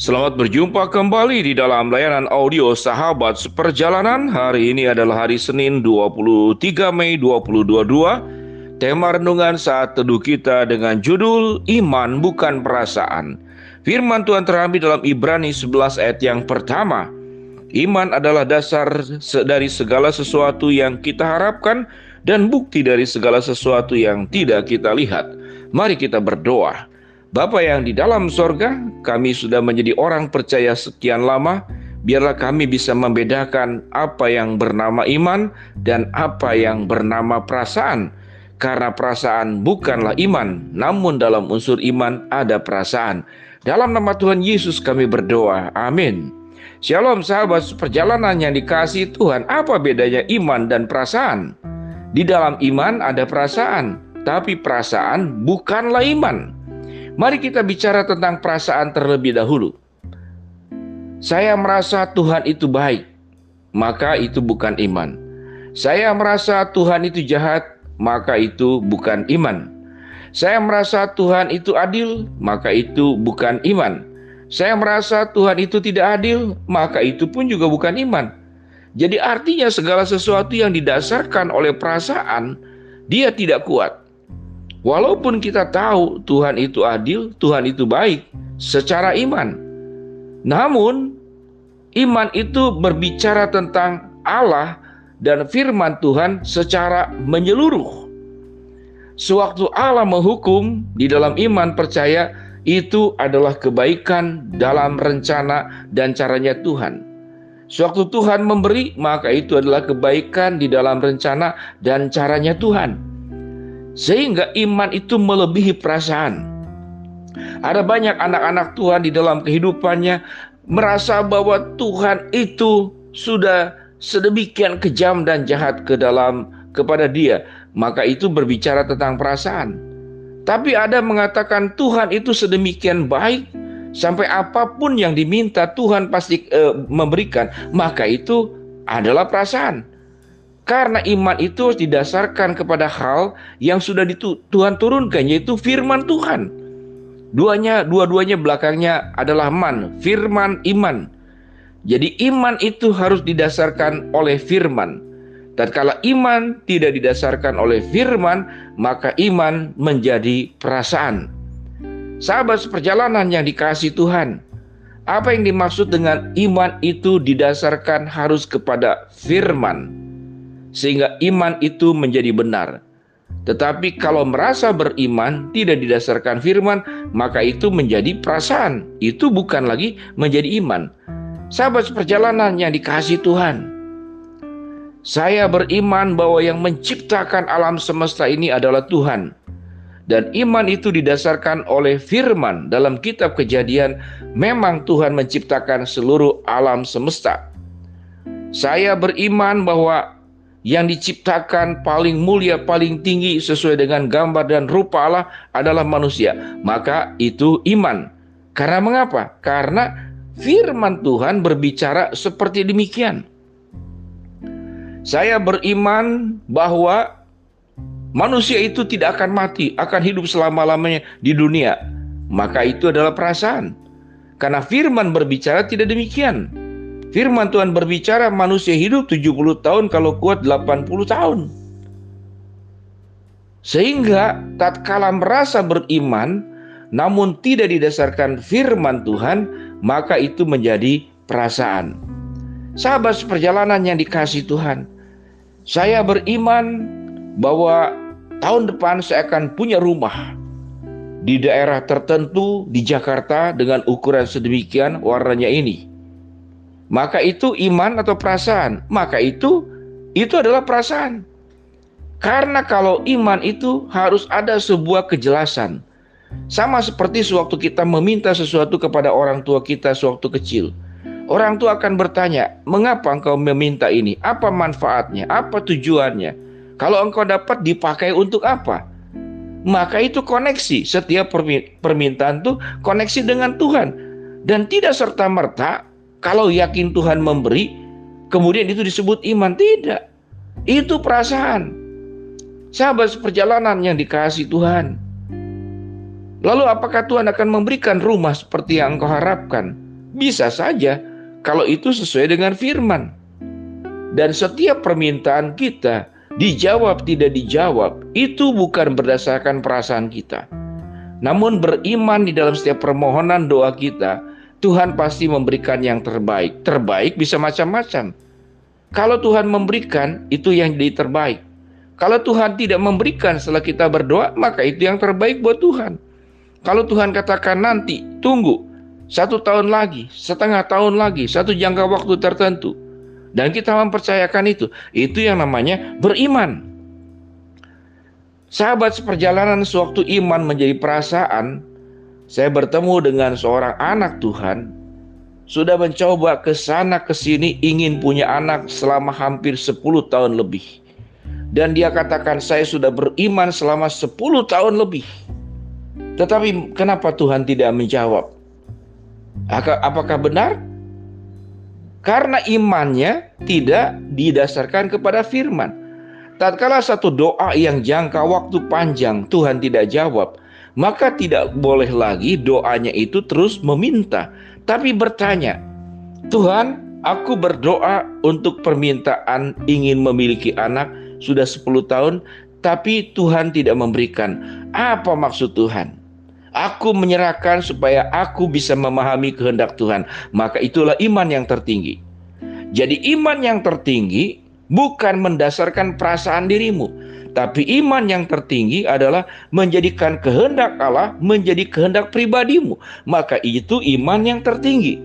Selamat berjumpa kembali di dalam layanan audio Sahabat Seperjalanan. Hari ini adalah hari Senin 23 Mei 2022. Tema renungan saat teduh kita dengan judul Iman Bukan Perasaan. Firman Tuhan terambil dalam Ibrani 11 ayat yang pertama. Iman adalah dasar dari segala sesuatu yang kita harapkan dan bukti dari segala sesuatu yang tidak kita lihat. Mari kita berdoa. Bapa yang di dalam sorga, kami sudah menjadi orang percaya sekian lama. Biarlah kami bisa membedakan apa yang bernama iman dan apa yang bernama perasaan. Karena perasaan bukanlah iman, namun dalam unsur iman ada perasaan. Dalam nama Tuhan Yesus kami berdoa. Amin. Shalom sahabat perjalanan yang dikasih Tuhan. Apa bedanya iman dan perasaan? Di dalam iman ada perasaan, tapi perasaan bukanlah iman. Mari kita bicara tentang perasaan terlebih dahulu. Saya merasa Tuhan itu baik, maka itu bukan iman. Saya merasa Tuhan itu jahat, maka itu bukan iman. Saya merasa Tuhan itu adil, maka itu bukan iman. Saya merasa Tuhan itu tidak adil, maka itu pun juga bukan iman. Jadi, artinya segala sesuatu yang didasarkan oleh perasaan, dia tidak kuat. Walaupun kita tahu Tuhan itu adil, Tuhan itu baik secara iman. Namun, iman itu berbicara tentang Allah dan firman Tuhan secara menyeluruh. Sewaktu Allah menghukum di dalam iman percaya itu adalah kebaikan dalam rencana dan caranya Tuhan. Sewaktu Tuhan memberi, maka itu adalah kebaikan di dalam rencana dan caranya Tuhan. Sehingga iman itu melebihi perasaan. Ada banyak anak-anak Tuhan di dalam kehidupannya merasa bahwa Tuhan itu sudah sedemikian kejam dan jahat ke dalam kepada dia, maka itu berbicara tentang perasaan. Tapi ada mengatakan Tuhan itu sedemikian baik sampai apa pun yang diminta Tuhan pasti e, memberikan, maka itu adalah perasaan. Karena iman itu harus didasarkan kepada hal yang sudah ditu Tuhan turunkan yaitu firman Tuhan. Duanya dua-duanya belakangnya adalah man, firman iman. Jadi iman itu harus didasarkan oleh firman. Dan kalau iman tidak didasarkan oleh firman, maka iman menjadi perasaan. Sahabat seperjalanan yang dikasih Tuhan, apa yang dimaksud dengan iman itu didasarkan harus kepada firman sehingga iman itu menjadi benar. Tetapi kalau merasa beriman tidak didasarkan firman, maka itu menjadi perasaan. Itu bukan lagi menjadi iman. Sahabat seperjalanan yang dikasih Tuhan. Saya beriman bahwa yang menciptakan alam semesta ini adalah Tuhan. Dan iman itu didasarkan oleh firman dalam kitab kejadian. Memang Tuhan menciptakan seluruh alam semesta. Saya beriman bahwa yang diciptakan paling mulia, paling tinggi sesuai dengan gambar dan rupa Allah adalah manusia. Maka itu iman. Karena mengapa? Karena firman Tuhan berbicara seperti demikian. Saya beriman bahwa manusia itu tidak akan mati, akan hidup selama-lamanya di dunia. Maka itu adalah perasaan. Karena firman berbicara tidak demikian. Firman Tuhan berbicara manusia hidup 70 tahun kalau kuat 80 tahun. Sehingga tatkala merasa beriman namun tidak didasarkan firman Tuhan, maka itu menjadi perasaan. Sahabat seperjalanan yang dikasih Tuhan, saya beriman bahwa tahun depan saya akan punya rumah di daerah tertentu di Jakarta dengan ukuran sedemikian warnanya ini maka itu iman atau perasaan. Maka itu itu adalah perasaan. Karena kalau iman itu harus ada sebuah kejelasan. Sama seperti sewaktu kita meminta sesuatu kepada orang tua kita sewaktu kecil. Orang tua akan bertanya, "Mengapa engkau meminta ini? Apa manfaatnya? Apa tujuannya? Kalau engkau dapat dipakai untuk apa?" Maka itu koneksi. Setiap permintaan itu koneksi dengan Tuhan dan tidak serta-merta kalau yakin Tuhan memberi, kemudian itu disebut iman. Tidak. Itu perasaan. Sahabat seperjalanan yang dikasih Tuhan. Lalu apakah Tuhan akan memberikan rumah seperti yang engkau harapkan? Bisa saja kalau itu sesuai dengan firman. Dan setiap permintaan kita dijawab tidak dijawab itu bukan berdasarkan perasaan kita. Namun beriman di dalam setiap permohonan doa kita, Tuhan pasti memberikan yang terbaik. Terbaik bisa macam-macam. Kalau Tuhan memberikan, itu yang jadi terbaik. Kalau Tuhan tidak memberikan setelah kita berdoa, maka itu yang terbaik buat Tuhan. Kalau Tuhan katakan nanti, tunggu, satu tahun lagi, setengah tahun lagi, satu jangka waktu tertentu. Dan kita mempercayakan itu. Itu yang namanya beriman. Sahabat seperjalanan sewaktu iman menjadi perasaan, saya bertemu dengan seorang anak Tuhan, sudah mencoba ke sana ke sini ingin punya anak selama hampir 10 tahun lebih. Dan dia katakan saya sudah beriman selama 10 tahun lebih. Tetapi kenapa Tuhan tidak menjawab? Apakah benar? Karena imannya tidak didasarkan kepada firman. Tatkala satu doa yang jangka waktu panjang Tuhan tidak jawab, maka tidak boleh lagi doanya itu terus meminta, tapi bertanya, "Tuhan, aku berdoa untuk permintaan ingin memiliki anak sudah 10 tahun, tapi Tuhan tidak memberikan. Apa maksud Tuhan?" Aku menyerahkan supaya aku bisa memahami kehendak Tuhan. Maka itulah iman yang tertinggi. Jadi iman yang tertinggi bukan mendasarkan perasaan dirimu. Tapi iman yang tertinggi adalah menjadikan kehendak Allah menjadi kehendak pribadimu. Maka itu iman yang tertinggi.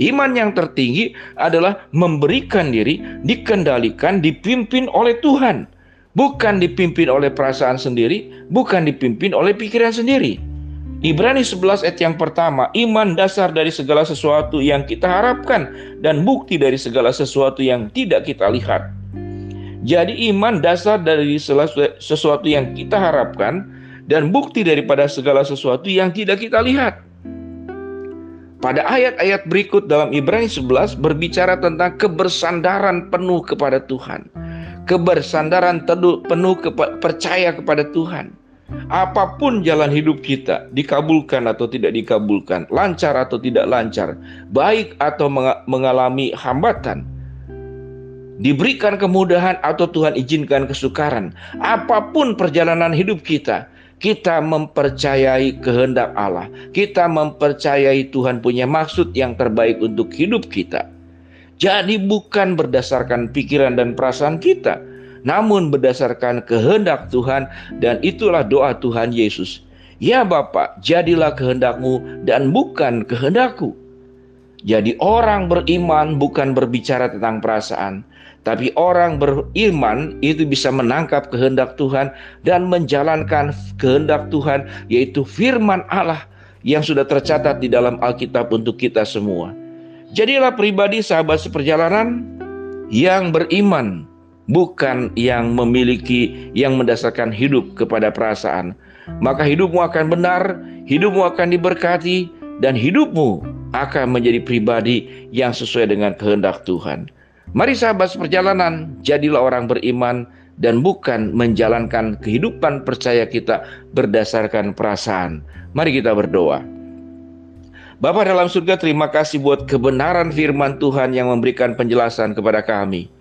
Iman yang tertinggi adalah memberikan diri, dikendalikan, dipimpin oleh Tuhan. Bukan dipimpin oleh perasaan sendiri, bukan dipimpin oleh pikiran sendiri. Ibrani 11 ayat yang pertama, iman dasar dari segala sesuatu yang kita harapkan dan bukti dari segala sesuatu yang tidak kita lihat. Jadi iman dasar dari sesuatu yang kita harapkan dan bukti daripada segala sesuatu yang tidak kita lihat. Pada ayat-ayat berikut dalam Ibrani 11 berbicara tentang kebersandaran penuh kepada Tuhan. Kebersandaran penuh percaya kepada Tuhan. Apa pun jalan hidup kita, dikabulkan atau tidak dikabulkan, lancar atau tidak lancar, baik atau mengalami hambatan, diberikan kemudahan atau Tuhan izinkan kesukaran, apa pun perjalanan hidup kita, kita mempercayai kehendak Allah. Kita mempercayai Tuhan punya maksud yang terbaik untuk hidup kita. Jadi bukan berdasarkan pikiran dan perasaan kita, namun berdasarkan kehendak Tuhan dan itulah doa Tuhan Yesus. Ya Bapa, jadilah kehendakmu dan bukan kehendakku. Jadi orang beriman bukan berbicara tentang perasaan, tapi orang beriman itu bisa menangkap kehendak Tuhan dan menjalankan kehendak Tuhan yaitu firman Allah yang sudah tercatat di dalam Alkitab untuk kita semua. Jadilah pribadi sahabat seperjalanan yang beriman bukan yang memiliki yang mendasarkan hidup kepada perasaan. Maka hidupmu akan benar, hidupmu akan diberkati, dan hidupmu akan menjadi pribadi yang sesuai dengan kehendak Tuhan. Mari sahabat perjalanan, jadilah orang beriman dan bukan menjalankan kehidupan percaya kita berdasarkan perasaan. Mari kita berdoa. Bapak dalam surga terima kasih buat kebenaran firman Tuhan yang memberikan penjelasan kepada kami.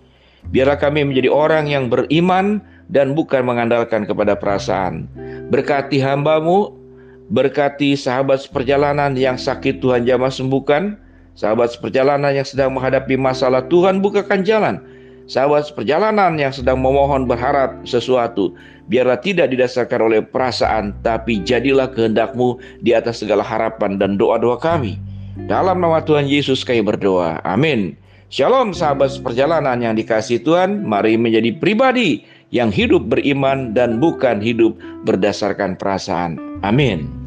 Biarlah kami menjadi orang yang beriman dan bukan mengandalkan kepada perasaan. Berkati hambamu, berkati sahabat seperjalanan yang sakit Tuhan jamah sembuhkan, sahabat seperjalanan yang sedang menghadapi masalah Tuhan bukakan jalan, sahabat seperjalanan yang sedang memohon berharap sesuatu, biarlah tidak didasarkan oleh perasaan, tapi jadilah kehendakmu di atas segala harapan dan doa-doa kami. Dalam nama Tuhan Yesus kami berdoa. Amin. Shalom sahabat perjalanan yang dikasih Tuhan, mari menjadi pribadi yang hidup beriman dan bukan hidup berdasarkan perasaan. Amin.